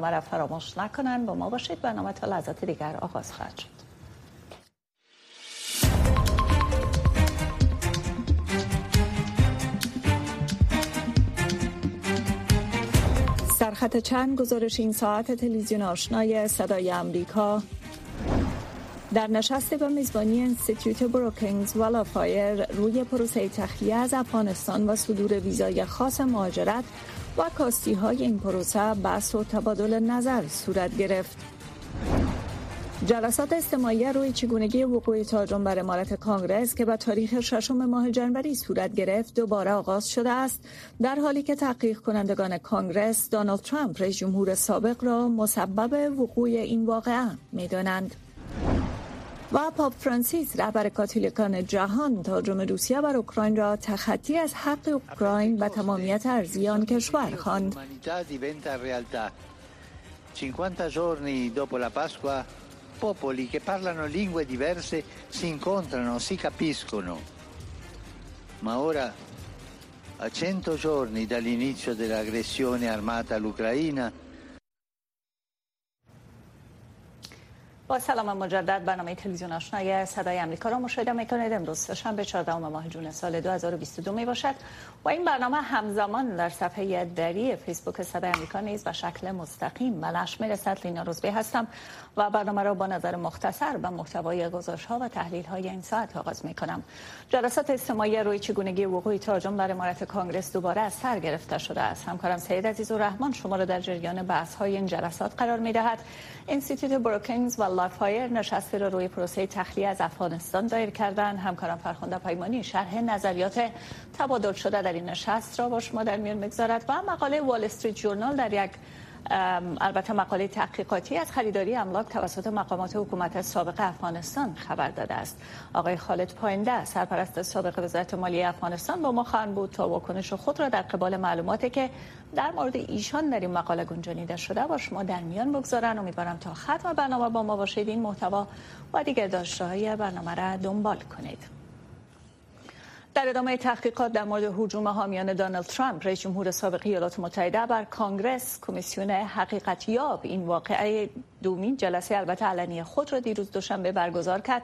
مرا فراموش نکنند با ما باشید. برنامه تا لحظات دیگر آغاز خواهد شد. سرخط چند گزارش این ساعت تلویزیون آشنای صدای امریکا در نشست به میزبانی انستیتیوت بروکینگز و لافایر روی پروسه تخلیه از افغانستان و صدور ویزای خاص مهاجرت و کاستی های این پروسه بحث و تبادل نظر صورت گرفت. جلسات استماعی روی چگونگی وقوع تاجم بر امارت کانگرس که به تاریخ ششم ماه جنوری صورت گرفت دوباره آغاز شده است در حالی که تحقیق کنندگان کانگرس دانالد ترامپ رئیس جمهور سابق را مسبب وقوع این واقعه می‌دانند. و پاپ فرانسیس رهبر کاتولیکان جهان تاجم روسیه بر اوکراین را تخطی از حق اوکراین و تمامیت ارزی آن کشور خواند. 50 giorni dopo la Pasqua popoli che parlano lingue diverse si incontrano, si capiscono. Ma ora, a 100 giorni dall'inizio dell'aggressione armata all'Ucraina, با سلام مجدد برنامه تلویزیون آشنای صدای امریکا را مشاهده می‌کنید. امروز شنبه 14 ماه جون سال 2022 می باشد و این برنامه همزمان در صفحه دری فیسبوک صدای امریکا نیز به شکل مستقیم به نشر می‌رسد. لینا روزبی هستم و برنامه را با نظر مختصر به محتوای گزارش ها و تحلیل های این ساعت آغاز می کنم جلسات اجتماعی روی چگونگی وقوع تهاجم در عمارت کانگرس دوباره از سر گرفته شده است. همکارم سید عزیز رحمان شما را در جریان بحث های این جلسات قرار می دهد اینستیتوت بروکینگز و Lawfare نشستی را روی پروسه تخلیه از افغانستان دایر کردن همکارم فرخنده پیمانی شرح نظریات تبادل شده در این نشست را با شما در میان می‌گذارد و مقاله وال استریت جورنال در یک البته مقاله تحقیقاتی از خریداری املاک توسط مقامات حکومت سابق افغانستان خبر داده است. آقای خالد پاینده سرپرست سابق وزارت مالی افغانستان با ما خواهند بود تا واکنش خود را در قبال معلوماتی که در مورد ایشان در این مقاله گنجانیده شده با شما در میان بگذارن. امیدوارم تا ختم برنامه با ما باشید. این محتوا و دیگر داشته های برنامه را دنبال کنید. در ادامه تحقیقات در مورد حجوم حامیان دونالد ترامپ رئیس جمهور سابق ایالات متحده بر کانگرس کمیسیون حقیقتیاب این واقعه دومین جلسه البته علنی خود را دیروز دوشنبه برگزار کرد.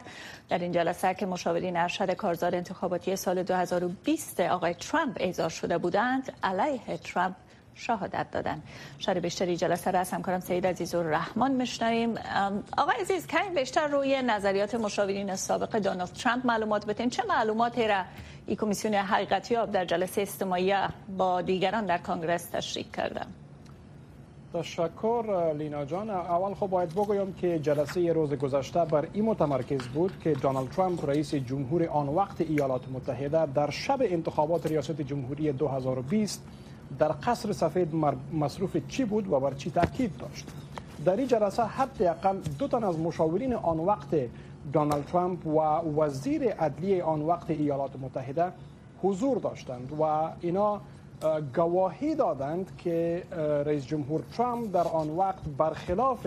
در این جلسه که مشاورین ارشد کارزار انتخاباتی سال 2020 آقای ترامپ اعزار شده بودند علیه ترامپ شهادت دادن. شهر بیشتری جلسه را از همکارم سید عزیز و رحمان میشنویم. آقای عزیز کمی بیشتر روی نظریات مشاورین سابق دونالد ترامپ معلومات بتین. چه معلوماتی را این کمیسیون حقیقتی در جلسه استماعی با دیگران در کانگرس تشریک کردن تشکر لینا جان. اول خب باید بگویم که جلسه روز گذشته بر این متمرکز بود که دونالد ترامپ رئیس جمهور آن وقت ایالات متحده در شب انتخابات ریاست جمهوری 2020 در قصر سفید مصروف چی بود و بر چی تاکید داشت؟ در این جلسه حداقل دو تن از مشاورین آن وقت دونالد ترامپ و وزیر عدلیه آن وقت ایالات متحده حضور داشتند و اینا گواهی دادند که رئیس جمهور ترامپ در آن وقت برخلاف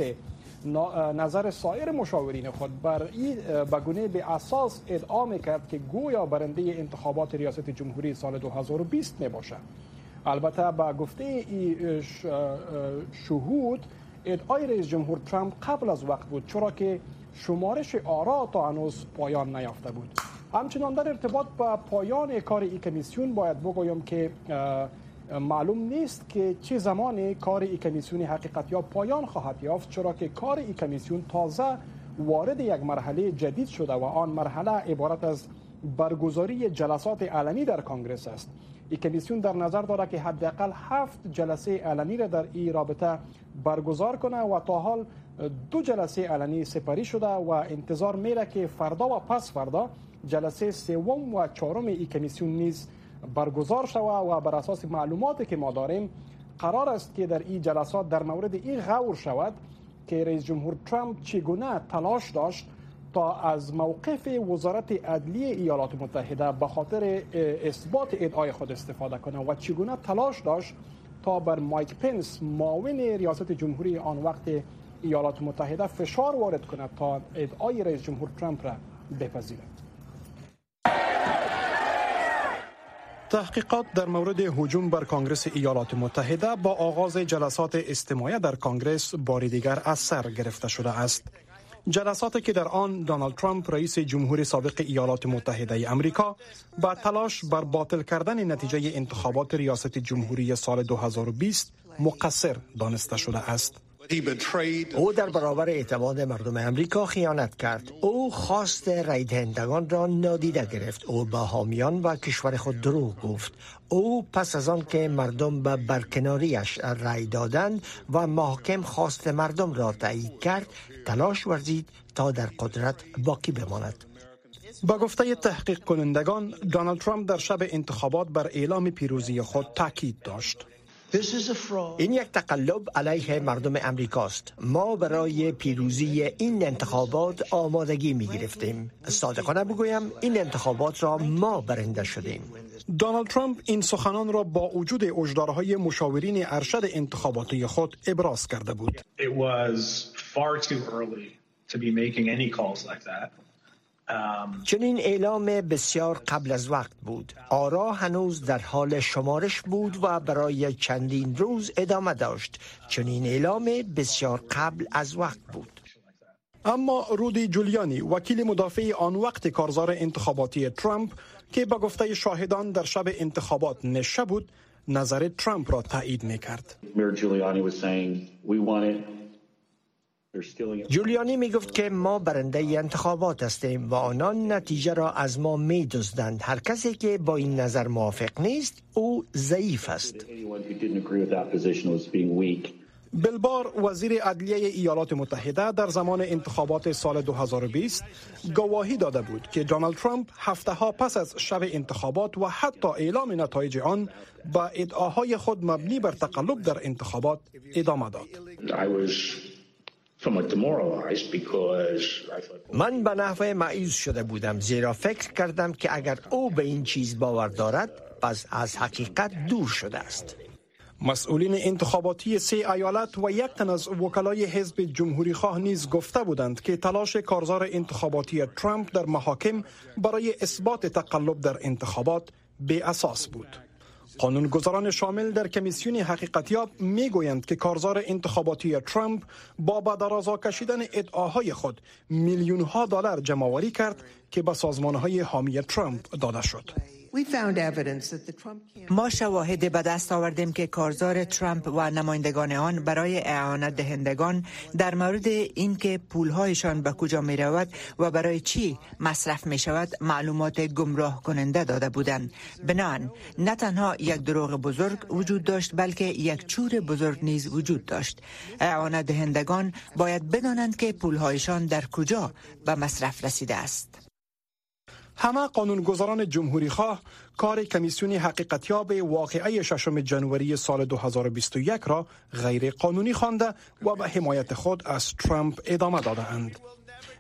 نظر سایر مشاورین خود بر این بگونه به اساس ادعا می‌کرد که گویا برنده انتخابات ریاست جمهوری سال 2020 می باشد البته با گفته ای شهود ادعای رئیس جمهور ترامپ قبل از وقت بود چرا که شمارش آرا تا هنوز پایان نیافته بود. همچنان در ارتباط با پایان کار ای کمیسیون باید بگویم که معلوم نیست که چه زمانی کار ای کمیسیون حقیقت یا پایان خواهد یافت چرا که کار ای کمیسیون تازه وارد یک مرحله جدید شده و آن مرحله عبارت از برگزاری جلسات علنی در کانگرس است. این کمیسیون در نظر دارد که حداقل هفت جلسه علنی را در این رابطه برگزار کنه و تا حال دو جلسه علنی سپری شده و انتظار میره که فردا و پس فردا جلسه سوم و چهارم این کمیسیون نیز برگزار شود و بر اساس معلوماتی که ما داریم قرار است که در این جلسات در مورد این غور شود که رئیس جمهور ترامپ چگونه تلاش داشت از موقف وزارت عدلیه ایالات متحده به خاطر اثبات ادعای خود استفاده کنه و چگونه تلاش داشت تا بر مایک پنس معاون ریاست جمهوری آن وقت ایالات متحده فشار وارد کند تا ادعای رئیس جمهور ترامپ را بپذیرد تحقیقات در مورد هجوم بر کنگرس ایالات متحده با آغاز جلسات استماعی در کنگرس بار دیگر از سر گرفته شده است. جلساتی که در آن دونالد ترامپ رئیس جمهور سابق ایالات متحده امریکا با تلاش بر باطل کردن نتیجه انتخابات ریاست جمهوری سال 2020 مقصر دانسته شده است. او در برابر اعتماد مردم امریکا خیانت کرد. او خواست رای دهندگان را نادیده گرفت. او با حامیان و کشور خود دروغ گفت. او پس از آن که مردم به برکناریش رای دادند و محاکم خواست مردم را تایید کرد تلاش ورزید تا در قدرت باقی بماند. با گفته تحقیق کنندگان دونالد ترامپ در شب انتخابات بر اعلام پیروزی خود تاکید داشت. این یک تقلب علیه مردم امریکاست. ما برای پیروزی این انتخابات آمادگی می گرفتیم. صادقانه بگویم این انتخابات را ما برنده شدیم. دونالد ترامپ این سخنان را با وجود اجدارهای مشاورین ارشد انتخاباتی خود ابراز کرده بود. چنین اعلام بسیار قبل از وقت بود. آرا هنوز در حال شمارش بود و برای چندین روز ادامه داشت. چنین اعلام بسیار قبل از وقت بود. اما رودی جولیانی وکیل مدافع آن وقت کارزار انتخاباتی ترامپ که با گفته شاهدان در شب انتخابات نشه بود نظر ترامپ را تایید می کرد. جولیانی می گفت که ما برنده انتخابات هستیم و آنان نتیجه را از ما می دزدند. هر کسی که با این نظر موافق نیست او ضعیف است. بلبار وزیر عدلیه ایالات متحده در زمان انتخابات سال 2020 گواهی داده بود که دونالد ترامپ هفته ها پس از شب انتخابات و حتی اعلام نتایج آن با ادعاهای خود مبنی بر تقلب در انتخابات ادامه داد. من به نحوه معیوز شده بودم زیرا فکر کردم که اگر او به این چیز باور دارد پس از حقیقت دور شده است مسئولین انتخاباتی سه ایالت و یک تن از وکلای حزب جمهوری خواه نیز گفته بودند که تلاش کارزار انتخاباتی ترامپ در محاکم برای اثبات تقلب در انتخابات به اساس بود. قانونگذاران شامل در کمیسیون حقیقتیاب می گویند که کارزار انتخاباتی ترامپ با بدرازا کشیدن ادعاهای خود میلیون ها دلار جمعآوری کرد که به سازمان های حامی ترامپ داده شد. ما شواهد به دست آوردیم که کارزار ترامپ و نمایندگان آن برای اعانت دهندگان در مورد اینکه پولهایشان به کجا می رود و برای چی مصرف می شود معلومات گمراه کننده داده بودند. بنان نه تنها یک دروغ بزرگ وجود داشت بلکه یک چور بزرگ نیز وجود داشت. اعانت دهندگان باید بدانند که پولهایشان در کجا به مصرف رسیده است. همه قانونگذاران جمهوری خواه کار کمیسیون حقیقتیاب واقعه ششم جنوری سال 2021 را غیر قانونی خوانده و به حمایت خود از ترامپ ادامه داده اند.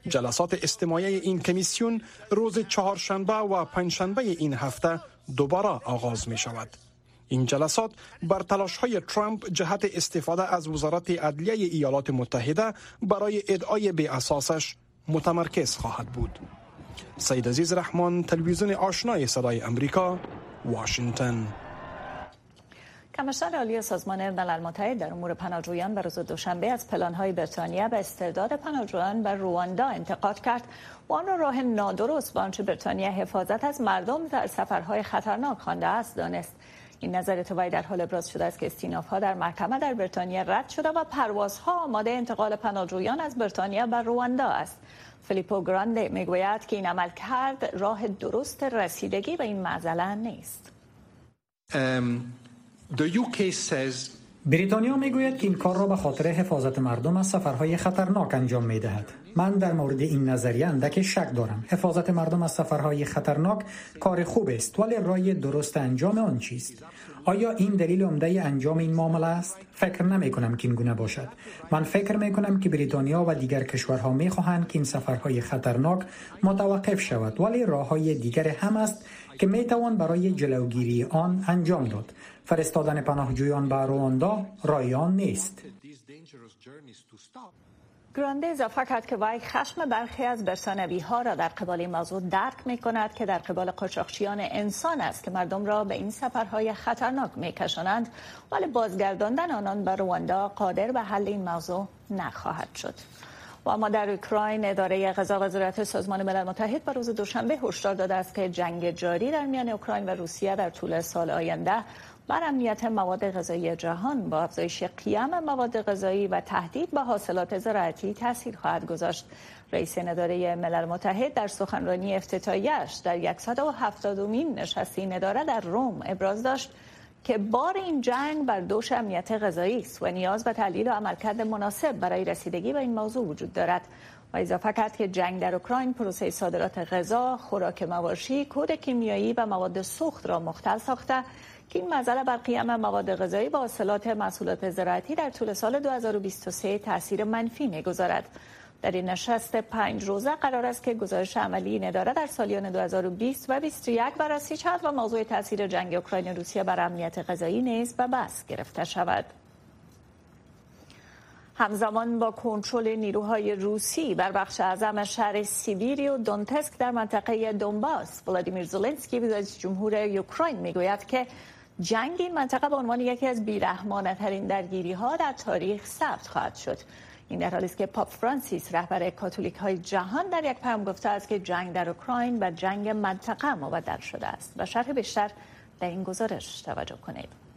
جلسات استماعی این کمیسیون روز چهارشنبه و پنجشنبه این هفته دوباره آغاز می شود. این جلسات بر تلاش های ترامپ جهت استفاده از وزارت عدلیه ایالات متحده برای ادعای به اساسش متمرکز خواهد بود. سید عزیز رحمان تلویزیون آشنای صدای امریکا واشنگتن. کمشتر عالی سازمان ملل متحد در امور پناهجویان به روز دوشنبه از پلانهای بریتانیا به استرداد پناهجویان به رواندا انتقاد کرد. و آن را راه نادرست با آنچه بریتانیا حفاظت از مردم در سفرهای خطرناک خوانده است دانست. این نظر توی در حال ابراز شده است که استیناف ها در محکمه در بریتانیا رد شده و پروازها آماده انتقال پناهجویان از بریتانیا به رواندا است. فلیپو گرانده می‌گوید که این عمل کرد راه درست رسیدگی به این معضله نیست. بریتانیا می‌گوید که این کار را به خاطر حفاظت مردم از سفرهای خطرناک انجام می دهد. من در مورد این نظریه اندک شک دارم. حفاظت مردم از سفرهای خطرناک کار خوب است ولی رای درست انجام آن چیست؟ آیا این دلیل عمده انجام این معامله است؟ فکر نمی کنم که این گونه باشد. من فکر می کنم که بریتانیا و دیگر کشورها می خواهند که این سفرهای خطرناک متوقف شود ولی راه های دیگر هم است که می توان برای جلوگیری آن انجام داد. فرستادن پناهجویان به رواندا رای آن نیست. گرانده اضافه کرد که وی خشم برخی از برسانوی ها را در قبال این موضوع درک می کند که در قبال قاچاقچیان انسان است که مردم را به این سفرهای خطرناک می کشانند ولی بازگرداندن آنان به رواندا قادر به حل این موضوع نخواهد شد و اما در اوکراین اداره غذا وزارت سازمان ملل متحد به روز دوشنبه هشدار داده است که جنگ جاری در میان اوکراین و روسیه در طول سال آینده بر امنیت مواد غذایی جهان با افزایش قیم مواد غذایی و تهدید به حاصلات زراعتی تاثیر خواهد گذاشت. رئیس نداره ملل متحد در سخنرانی افتتاحیه‌اش در 170مین نشست این در روم ابراز داشت که بار این جنگ بر دوش امنیت غذایی است و نیاز به تحلیل و عملکرد مناسب برای رسیدگی به این موضوع وجود دارد و اضافه کرد که جنگ در اوکراین پروسه صادرات غذا، خوراک مواشی، کود کیمیایی و مواد سوخت را مختل ساخته که این مسئله بر قیم مواد غذایی و حاصلات محصولات زراعتی در طول سال 2023 تاثیر منفی می‌گذارد. در این نشست پنج روزه قرار است که گزارش عملی نداره در سالیان 2020 و 2021 بررسی شود و موضوع تاثیر جنگ اوکراین روسیه بر امنیت غذایی نیز به بحث گرفته شود. همزمان با کنترل نیروهای روسی بر بخش اعظم شهر سیبیری و دونتسک در منطقه دونباس ولادیمیر زلنسکی رئیس جمهور اوکراین می‌گوید که جنگ این منطقه به عنوان یکی از بیرحمانه ترین درگیری ها در تاریخ ثبت خواهد شد این در حالی است که پاپ فرانسیس رهبر کاتولیک های جهان در یک پیام گفته است که جنگ در اوکراین و جنگ منطقه مبدل شده است. و شرح بیشتر در این گزارش توجه کنید.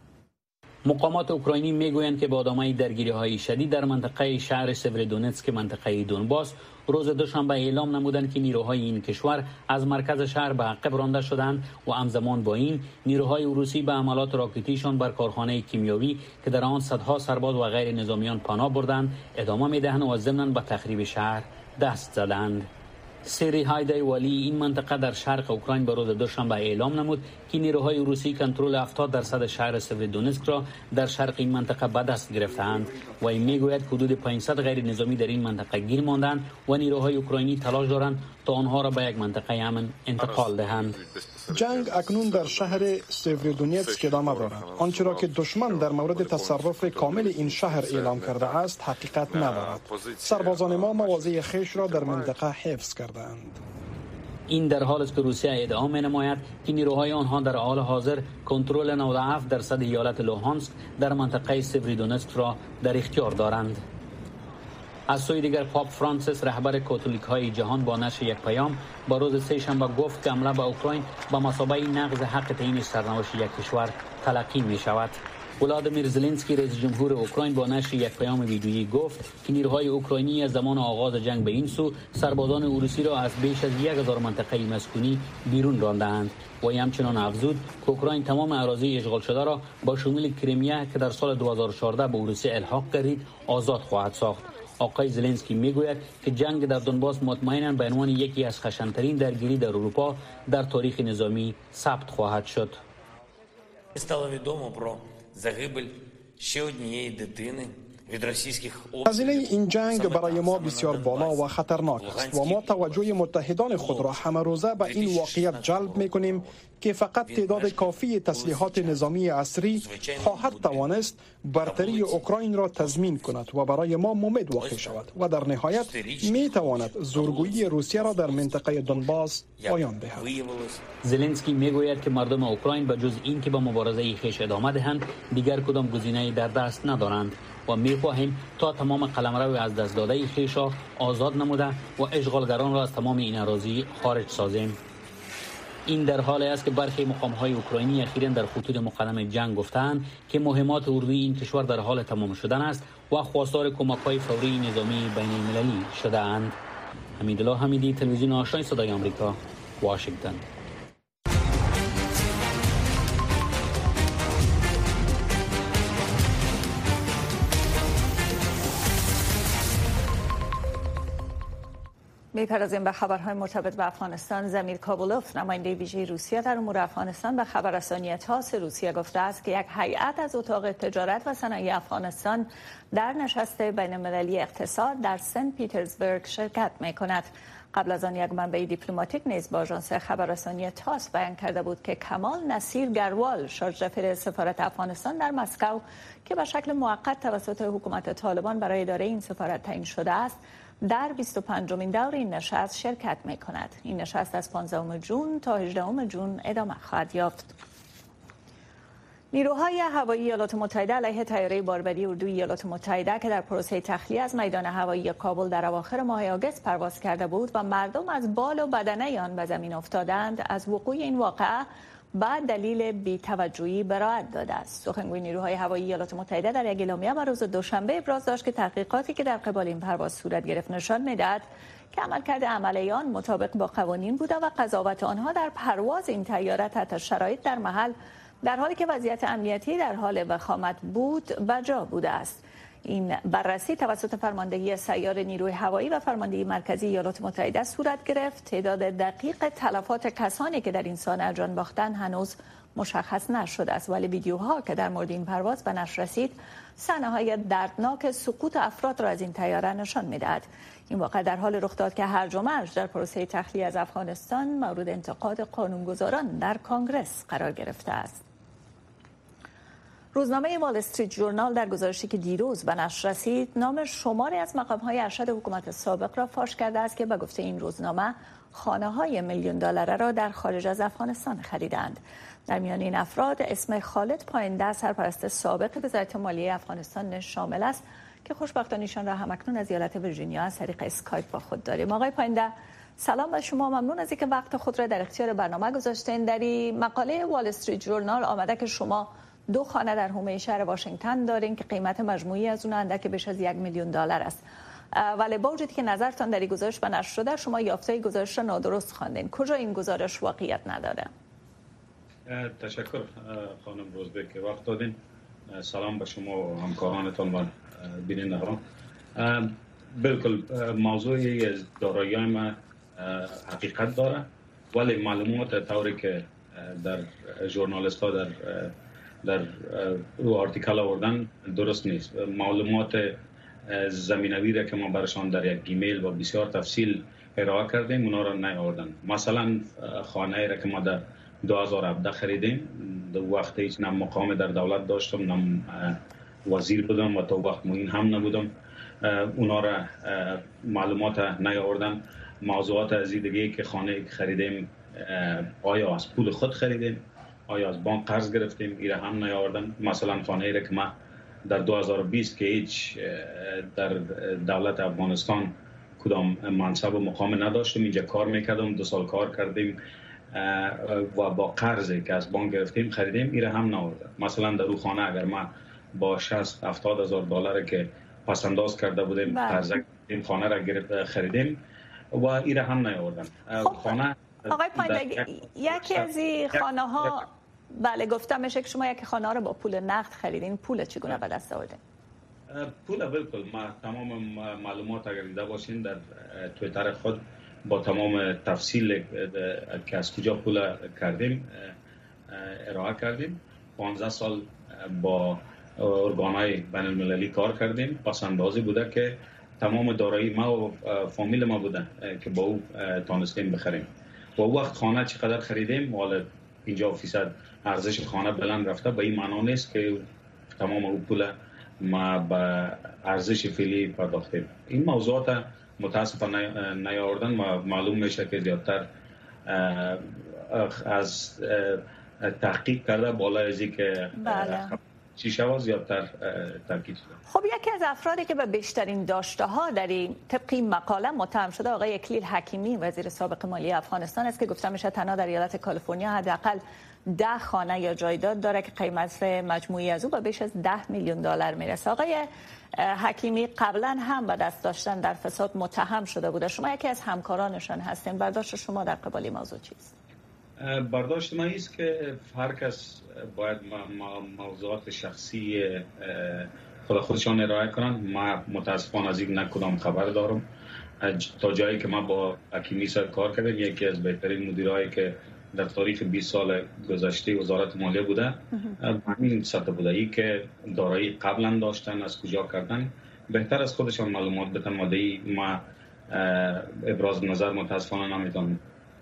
مقامات اوکراینی می‌گویند که با ادامه درگیری های شدید در منطقه شهر سورودونتسک منطقه دونباس روز دوشنبه اعلام نمودند که نیروهای این کشور از مرکز شهر به عقب رانده شدند و همزمان با این نیروهای روسی به عملات راکتیشان بر کارخانه کیمیاوی که در آن صدها سرباز و غیر نظامیان پناه بردند ادامه می‌دهند و ضمنا به تخریب شهر دست زدند. سری هایدای ولی این منطقه در شرق اوکراین به روز دوشنبه اعلام نمود که نیروهای روسی کنترل 70 درصد شهر سویدونسک را در شرق این منطقه به دست گرفتند و این می‌گوید حدود 500 غیر نظامی در این منطقه گیر ماندند و نیروهای اوکراینی تلاش دارند تا آنها را به یک منطقه امن انتقال دهند. جنگ اکنون در شهر سیورودونیتسک ادامه دارد. آنچه را که دشمن در مورد تصرف کامل این شهر اعلام کرده است حقیقت ندارد. سربازان ما مواضع خویش را در منطقه حفظ کردند این در حال است که روسیه ادعا می نماید که نیروهای آنها در حال حاضر کنترل 97 درصد ایالت لوهانسک در منطقه سیورودونتسک را در اختیار دارند. از سوی دیگر پاپ فرانسیس رهبر کاتولیک های جهان با نشر یک پیام با روز سه شنبه گفت که حمله به اوکراین با مسابقه نقض حق تعیین سرنوشت یک کشور تلقی می شود. ولادیمیر زلنسکی رئیس جمهور اوکراین با نشر یک پیام ویدیویی گفت که نیروهای اوکراینی از زمان آغاز جنگ به این سو سربازان روسی را از بیش از یک هزار منطقه مسکونی بیرون راندند و همچنان افزود که اوکراین تمام اراضی اشغال شده را با شمول کریمیا که در سال 2014 به روسیه الحاق گردید آزاد خواهد ساخت آقای زلنسکی می‌گوید که جنگ در دونباس مطمئنا به عنوان یکی از خشنترین درگیری در اروپا در تاریخ نظامی ثبت خواهد شد. загибель ще однієї дитини. هزینه این جنگ برای ما بسیار بالا و خطرناک است و ما توجه متحدان خود را همه روزه به این واقعیت جلب می کنیم که فقط تعداد کافی تسلیحات نظامی عصری خواهد توانست برتری اوکراین را تضمین کند و برای ما ممد واقع شود و در نهایت می تواند زورگویی روسیه را در منطقه دونباس پایان دهد زلنسکی می گوید که مردم اوکراین به جز این که به مبارزه خیش ادامه دهند دیگر کدام گزینه در دست ندارند و می خواهیم تا تمام قلمرو از دست داده خیشا آزاد نموده و اشغالگران را از تمام این اراضی خارج سازیم. این در حال است که برخی مقام های اوکراینی اخیرا در خطوط مقدم جنگ گفتند که مهمات اردوی این کشور در حال تمام شدن است و خواستار کمک های فوری نظامی بین المللی شده اند حمیدالله حمیدی تلویزیون آشنای صدای آمریکا واشنگتن. می‌پردازیم به خبرهای مرتبط به افغانستان. زمیر کابولوف نماینده ویژه روسیه در امور افغانستان به خبررسانی تاس روسیه گفته است که یک هیئت از اتاق تجارت و صنایع افغانستان در نشست بین المللی اقتصاد در سنت پیترزبورگ شرکت می کند قبل از آن یک منبع دیپلماتیک نیز با آژانس خبررسانی تاس بیان کرده بود که کمال نصیر گروال شارژ سفارت افغانستان در مسکو که به شکل موقت توسط حکومت طالبان برای اداره این سفارت تعیین شده است در 25 مین دور این نشست شرکت می کند. این نشست از 15 جون تا 18 جون ادامه خواهد یافت. نیروهای هوایی ایالات متحده علیه تیاره باربری اردوی ایالات متحده که در پروسه تخلیه از میدان هوایی کابل در اواخر ماه آگست پرواز کرده بود و مردم از بال و بدنه آن به زمین افتادند از وقوع این واقعه بعد دلیل بیتوجهی برایت داده است. سخنگوی نیروهای هوایی ایالات متحده در یک اعلامیه بر روز دوشنبه ابراز داشت که تحقیقاتی که در قبال این پرواز صورت گرفت نشان می‌دهد که عملکرد عملیان مطابق با قوانین بوده و قضاوت آنها در پرواز این تیاره تحت شرایط در محل در حالی که وضعیت امنیتی در حال وخامت بود بجا بوده است. این بررسی توسط فرماندهی سیار نیروی هوایی و فرماندهی مرکزی ایالات متحده صورت گرفت. تعداد دقیق تلفات کسانی که در این سانحه جان باختن هنوز مشخص نشده است. ولی ویدیوها که در مورد این پرواز به نشر رسید صحنه دردناک سقوط افراد را از این تیاره نشان می‌دهد. این واقع در حال رخ داد که هر و در پروسه تخلیه از افغانستان مورد انتقاد قانونگذاران در کانگرس قرار گرفته است. روزنامه وال استریت جورنال در گزارشی که دیروز به نشر رسید نام شماری از های ارشد حکومت سابق را فاش کرده است که به گفته این روزنامه خانه های میلیون دلاره را در خارج از افغانستان خریدند. در میان این افراد اسم خالد پاینده سرپرست سابق وزارت مالیه افغانستان شامل است که خوشبختانه ایشان را همکنون از ایالت ویرجینیا از طریق اسکایپ با خود داریم. آقای پاینده سلام به شما. ممنون از اینکه وقت خود را در اختیار برنامه گذاشتین. در مقاله وال استریت جورنال آمده که شما دو خانه در حومه شهر واشنگتن دارین که قیمت مجموعی از اون اندک بیش از یک میلیون دلار است. ولی با وجودی که نظرتان در گزارش به نشر شده شما یافته گزارش را نادرست خواندین. کجا این گزارش واقعیت نداره؟ تشکر خانم روزبه که وقت دادین. سلام به شما و همکارانتان و بینندگان. بالکل موضوعی از دارایی ما حقیقت داره. ولی معلومات طوری که در ژورنالیست ها در در او آرتیکل آوردن درست نیست. معلومات زمینوی را که ما برشان در یک ایمیل و بسیار تفصیل ارائه کردیم اونا را نیاوردن. مثلا خانه را که ما در 2017 خریدیم در وقت هیچ نه مقام در دولت داشتم نه وزیر بودم و تا وقت موین هم نبودم. اونا را معلومات نیاوردن. موضوعات از دیگه که خانه خریدیم آیا از پول خود خریدیم؟ آیا از بانک قرض گرفتیم ایره هم نیاوردن مثلا خانه ایره که ما در 2020 که هیچ در دولت افغانستان کدام منصب و مقام نداشتیم اینجا کار می‌کردم دو سال کار کردیم و با قرضی که از بانک گرفتیم خریدیم ایره هم نیاوردن مثلا در او خانه اگر ما با 60 70 هزار دلار که پس انداز کرده بودیم بله. قرض این خانه را گرفت خریدیم و ایره هم نیاوردن خب. خانه آقای پاینده یکی از این خانه ها بله گفتم میشه که شما یک خانه رو با پول نقد خریدین. پول چگونه به دست آوردین؟ پول بالکل. ما تمام معلومات اگر دیده باشین در تویتر خود با تمام تفصیل که از کجا پول کردیم ارائه کردیم. 15 سال با ارگانهای بین المللی کار کردیم. پس اندازی بوده که تمام دارایی ما و فامیل ما بوده که با او تانستیم بخریم. و وقت خانه چقدر خریدیم حالا 50 فیصد ارزش خانه بلند رفته به این معنا نیست که تمام او پول ما به ارزش فعلی پرداختیم این موضوعات متاسفانه نیاوردن ما معلوم میشه که زیادتر از تحقیق کرده بالا از که. شوا زیادتر تاکید خب یکی از افرادی که به بیشترین داشته ها در این طبق مقاله متهم شده آقای اکلیل حکیمی وزیر سابق مالی افغانستان است که گفته میشه تنها در ایالت کالیفرنیا حداقل ده خانه یا جایداد داره که قیمت مجموعی از او به بیش از ده میلیون دلار می‌رسه. آقای حکیمی قبلا هم به دست داشتن در فساد متهم شده بوده. شما یکی از همکارانشان هستین. برداشت شما در قبال موضوع چیست؟ برداشت ما است که هر کس باید موضوعات شخصی خود خودشان ارائه کنند ما متاسفانه از این نکدام خبر دارم. تا جایی که ما با اکیمی سر کار کردیم یکی از بهترین مدیرایی که در تاریخ 20 سال گذشته وزارت مالیه بوده. همین سطح بوده ای که دارایی قبلا داشتن از کجا کردن. بهتر از خودشان معلومات بدن. و ما ابراز نظر متاسفانه نمی‌تونم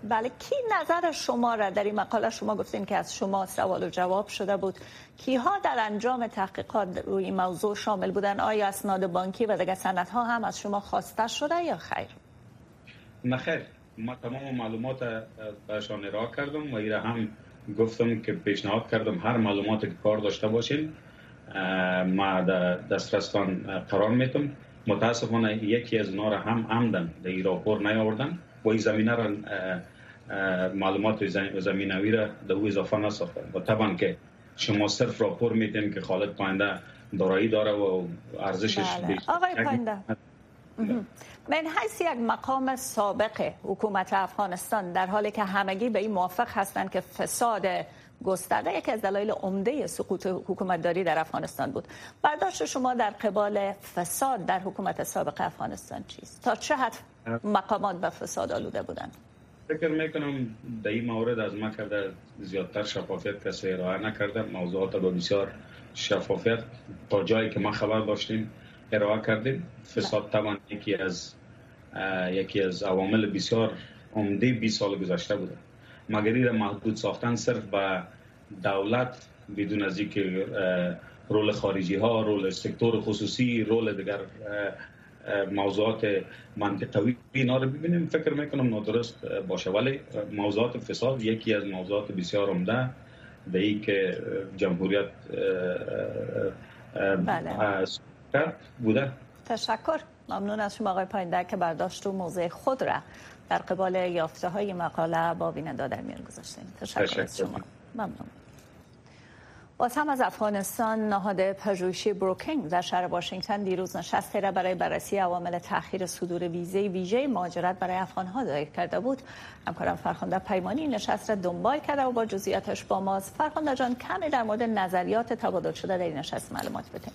بله کی نظر شما را در این مقاله شما گفتین که از شما سوال و جواب شده بود. کیها در انجام تحقیقات روی این موضوع شامل بودن؟ آیا اسناد بانکی و دیگر ها هم از شما خواسته شده یا خیر؟ نه خیر. ما تمام معلومات برشان ارائه کردم و ایره هم گفتم که پیشنهاد کردم هر معلوماتی که کار داشته باشین ما در دسترستان قرار میتم متاسفانه یکی از اونا را هم عمدن در این راپور نیاوردن. و این زمینه را معلومات زمینوی را در او اضافه نساختن و طبعا که شما صرف راپور میتین که خالد پاینده دارایی داره و ارزشش بله. آقای پاینده. من حیث یک مقام سابق حکومت افغانستان در حالی که همگی به این موافق هستند که فساد گسترده یکی از دلایل عمده سقوط حکومتداری در افغانستان بود. برداشت شما در قبال فساد در حکومت سابق افغانستان چیست؟ تا چه حد مقامات به فساد آلوده بودند؟ فکر می‌کنم در این مورد از ما کرده زیادتر شفافیت کسی ارائه نکرده. موضوعات با بسیار شفافیت تا جایی که ما خبر داشتیم ارائه کردیم. فساد طبعا یکی از یکی از عوامل بسیار عمده 20 سال گذشته بوده. مگری را محدود ساختن صرف به دولت بدون از اینکه رول خارجی ها رول سکتور خصوصی رول دیگر موضوعات منطقوی اینا رو ببینیم. فکر می‌کنم نادرست باشه. ولی موضوعات فساد یکی از موضوعات بسیار عمده به ای که جمهوریت بله. بوده. تشکر. ممنون از شما آقای پاینده که برداشت و موضع خود را در قبال یافته های مقاله با بیننده در میان گذاشتیم تشکر از شما. ممنون. باز هم از افغانستان نهاد پژوهشی بروکینگ در شهر واشنگتن دیروز نشستی را برای بررسی عوامل تاخیر صدور ویزه ویژه مهاجرت برای افغانها دایر کرده بود. همکارم فرخنده پیمانی نشست را دنبال کرده و با جزئیاتش با ماست. فرخنده جان کمی در مورد نظریات تبادل شده در این نشست معلومات بدیم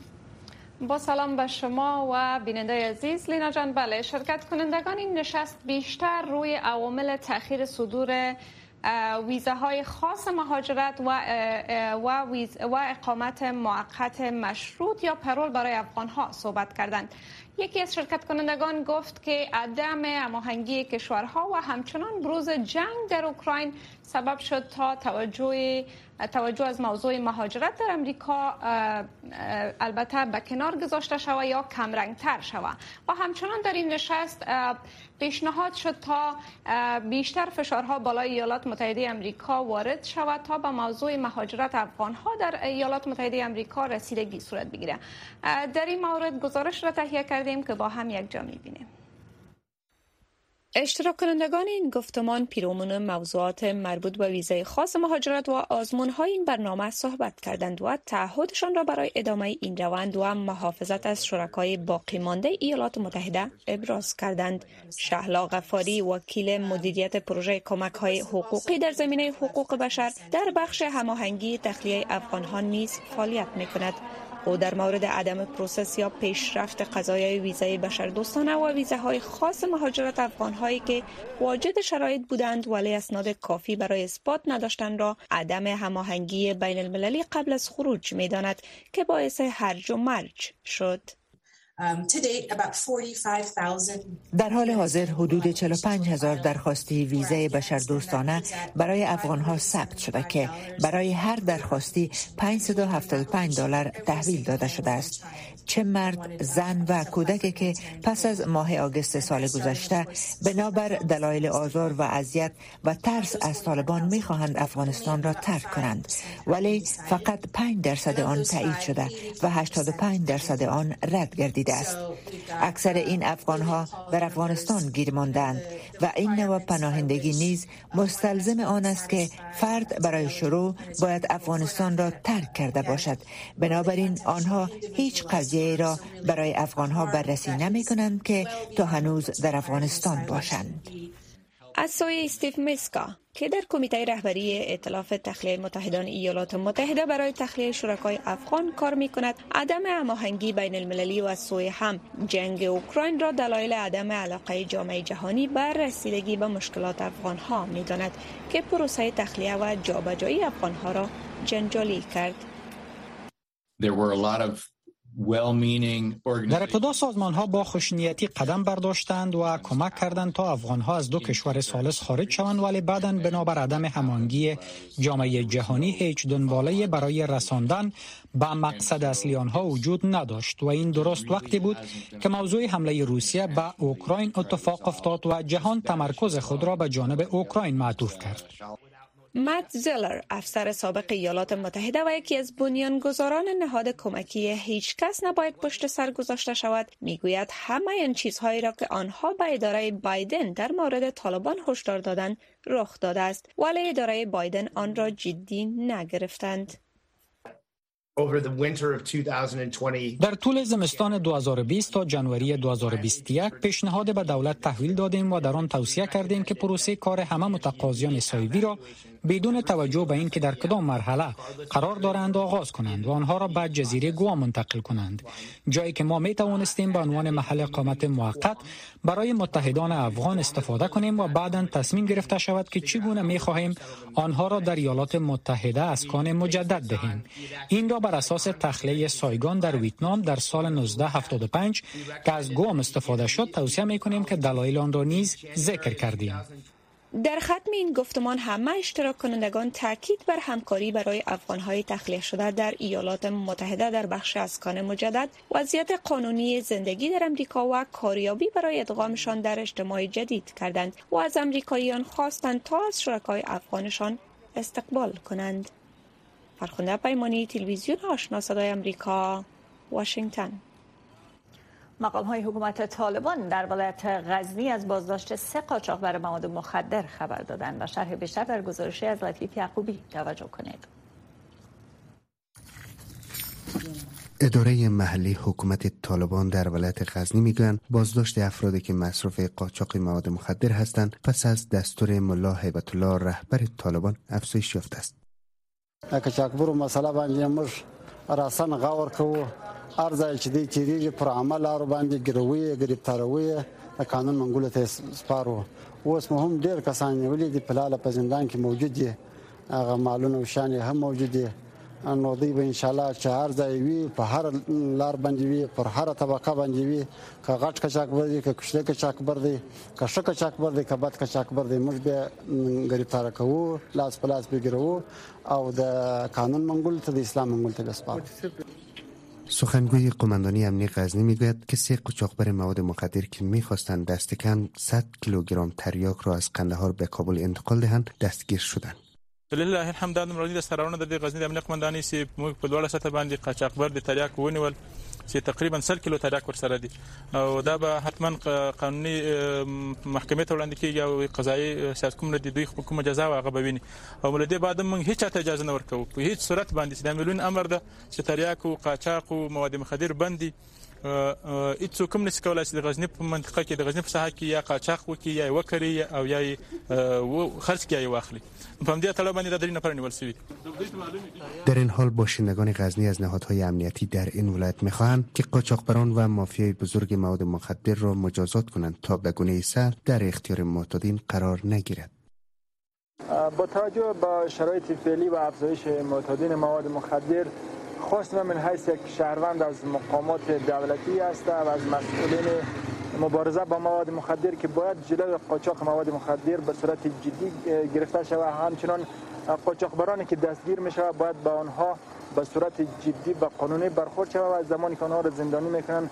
با سلام به شما و بیننده عزیز. لینا جان بله شرکت کنندگان این نشست بیشتر روی عوامل تاخیر صدور ویزاهای خاص مهاجرت و و, و اقامت موقت مشروط یا پرول برای افغان ها صحبت کردند. یکی از شرکت کنندگان گفت که عدم هماهنگی کشورها و همچنان بروز جنگ در اوکراین سبب شد تا توجه توجه از موضوع مهاجرت در امریکا البته به کنار گذاشته شود یا تر شود و همچنان در این نشست پیشنهاد شد تا بیشتر فشارها بالای ایالات متحده امریکا وارد شود تا به موضوع مهاجرت افغان ها در ایالات متحده امریکا رسیدگی صورت بگیره. در این مورد گزارش را تهیه کردیم که با هم یک جا می‌بینیم. اشتراک کنندگان این گفتمان پیرامون موضوعات مربوط به ویزای خاص مهاجرت و آزمون های این برنامه صحبت کردند و تعهدشان را برای ادامه این روند و محافظت از شرکای باقی مانده ایالات متحده ابراز کردند. شهلا غفاری وکیل مدیریت پروژه کمک های حقوقی در زمینه حقوق بشر در بخش هماهنگی تخلیه افغانان نیز فعالیت می کند او در مورد عدم process یا پیشرفت قضایای ویزای بشردوستانه و ویزاهای خاص مهاجرت افغان هایی که واجد شرایط بودند ولی اسناد کافی برای اثبات نداشتند را عدم هماهنگی بین المللی قبل از خروج می داند که باعث هرج و مرج شد. Um, در حال حاضر حدود 45 هزار درخواستی ویزای بشردوستانه برای افغان ها ثبت شده که برای هر درخواستی 575 دلار تحویل داده شده است. چه مرد، زن و کودکی که پس از ماه آگست سال گذشته بنابر دلایل آزار و اذیت و ترس از طالبان می خواهند افغانستان را ترک کنند. ولی فقط 5 درصد آن تایید شده و 85 درصد آن رد گردیده است. اکثر این افغان ها در افغانستان گیر ماندند و این نوع پناهندگی نیز مستلزم آن است که فرد برای شروع باید افغانستان را ترک کرده باشد. بنابراین آنها هیچ قضیه را برای افغان ها بررسی نمی کنند که تا هنوز در افغانستان باشند. از سوی استیف میسکا که در کمیته رهبری ائتلاف تخلیه متحدان ایالات متحده برای تخلیه شرکای افغان کار می کند عدم هماهنگی بین المللی و از سوی هم جنگ اوکراین را دلایل عدم علاقه جامعه جهانی بر رسیدگی به مشکلات افغان ها می داند که پروسه تخلیه و جابجایی افغان ها را جنجالی کرد. در ابتدا سازمان ها با خوشنیتی قدم برداشتند و کمک کردند تا افغان ها از دو کشور سالس خارج شوند ولی بعدا بنابر عدم همانگی جامعه جهانی هیچ دنباله برای رساندن به مقصد اصلی آنها وجود نداشت و این درست وقتی بود که موضوع حمله روسیه به اوکراین اتفاق افتاد و جهان تمرکز خود را به جانب اوکراین معطوف کرد. مت زلر افسر سابق ایالات متحده و یکی از بنیانگذاران نهاد کمکی هیچ کس نباید پشت سر گذاشته شود. می‌گوید همه این چیزهایی را که آنها به اداره بایدن در مورد طالبان هشدار دادند رخ داده است. ولی اداره بایدن آن را جدی نگرفتند. در طول زمستان 2020 تا جنوری 2021 پیشنهاد به دولت تحویل دادیم و در آن توصیه کردیم که پروسه کار همه متقاضیان سایوی را بدون توجه به اینکه در کدام مرحله قرار دارند آغاز کنند و آنها را به جزیره گوا منتقل کنند. جایی که ما می توانستیم به عنوان محل اقامت موقت برای متحدان افغان استفاده کنیم و بعدا تصمیم گرفته شود که چگونه می خواهیم آنها را در ایالات متحده اسکان مجدد دهیم. این را بر اساس تخلیه سایگان در ویتنام در سال 1975 که از گوام استفاده شد توصیه می کنیم که دلایل آن را نیز ذکر کردیم. در ختم این گفتمان همه اشتراک کنندگان تاکید بر همکاری برای افغانهای تخلیه شده در ایالات متحده در بخش اسکان مجدد. وضعیت قانونی زندگی در امریکا و کاریابی برای ادغامشان در اجتماع جدید کردند و از امریکاییان خواستند تا از شرکای افغانشان استقبال کنند. فرخنده پیمانی تلویزیون آشنا صدای امریکا واشنگتن مقام های حکومت طالبان در ولایت غزنی از بازداشت سه قاچاقبر مواد مخدر خبر دادند و شرح بیشتر در گزارشی از لطیف یعقوبی توجه کنید اداره محلی حکومت طالبان در ولایت غزنی می‌گویند بازداشت افرادی که مصرف قاچاق مواد مخدر هستند پس از دستور ملا هیبت الله رهبر طالبان افزایش یافته است. کچاکبرو مسله باندې موږ راسن غور کوو ارزای چې دی تیریږي پر عمل لارو باندې ګروي گرفتاروي د قانون منګولو ته سپارو اوس مو هم ډیر کسان ولې د پلاله په زندان کې موجود دي هغه مالونه شان هم موجود دي نو دوی به ان شاء الله هر ځای وي په هر لار باندې وي پر هر طبقه باندې وي که غټ کچاک بر دي که کشته کچاک بر دي که ښه کچاک بر دي که بد کچاک بر دي موږ به غریبتار کوو لاس په لاس به او د قانون منګول ته د اسلام منګول ته سپارو. سخنگوی قماندانی امنی غزنی می‌گوید که سه قاچاقبر مواد مخدر که می‌خواستند دست کم 100 کیلوگرم تریاک را از قندهار به کابل انتقال دهند دستگیر شدند. لله الحمد د مرادي د سرونه د غزنی د امنیت قمانداني سي موږ په لوړه سطح باندې قاچاقبر د تریاک ونیول چې تقریبا 100 کیلو تریاک ورسره دي. او دا به حتما قانوني محکمې ته وړاندې کیږي او قضایي سیاست کوم د دوی حکومت جزا واغه بویني او ولدي بعد موږ هیڅ ته اجازه نه ورکو په هیڅ صورت باندې د مليون امر ده چې تریاک او قاچاق او مواد مخدر بندي هیڅ کوم نشي کولای چې د غزنی په منطقه کې د غزنی په ساحه کې یا قاچاق وکي یا وکړي او یا خرڅ کوي واخلي. په همدې تړاو باندې د درې نفر نیول شوی در این حال باشندگان غزنی از نهادهای امنیتی در این ولایت می‌خواهند که قاچاقبران و مافیای بزرگ مواد مخدر را مجازات کنند تا به گونه سر در اختیار معتادین قرار نگیرد. با توجه به شرایط فعلی و افزایش معتادین مواد مخدر خواست من حیث یک شهروند از مقامات دولتی است و از مسئولین مبارزه با مواد مخدر که باید جلوی قاچاق مواد مخدر به صورت جدی گرفته شود. همچنان قاچاقبرانی که دستگیر می شود باید با آنها به صورت جدی و قانونی برخورد شود و زمانی که آنها را زندانی می‌کنن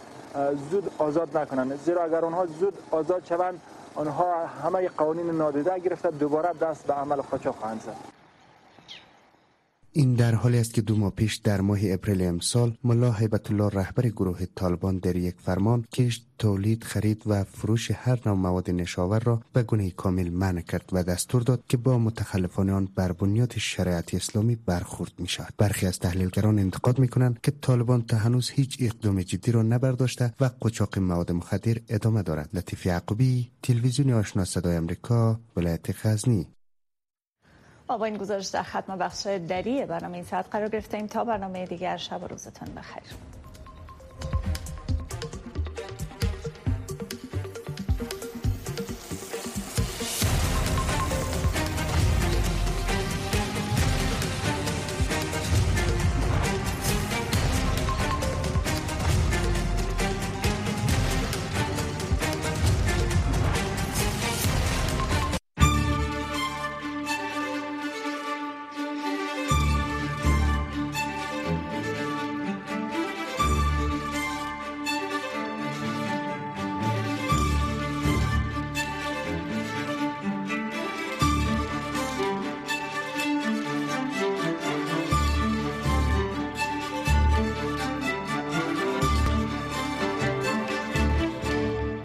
زود آزاد نکنند. زیرا اگر آنها زود آزاد شوند آنها همه قوانین نادیده گرفته دوباره دست به عمل قاچاق خواهند زد. این در حالی است که دو ماه پیش در ماه اپریل امسال ملا هیبت الله رهبر گروه طالبان در یک فرمان کشت تولید خرید و فروش هر نوع مواد نشاور را به گونه کامل منع کرد و دستور داد که با متخلفان آن بر بنیاد شریعت اسلامی برخورد می شود برخی از تحلیلگران انتقاد می کنند که طالبان تا هنوز هیچ اقدام جدی را نبرداشته و قاچاق مواد مخدر ادامه دارد. لطیف یعقوبی تلویزیون آشنا صدای آمریکا ولایت غزنی. با این گزارش در ختم بخش دری برنامه این ساعت قرار گرفتیم. تا برنامه دیگر شب و روزتان بخیر.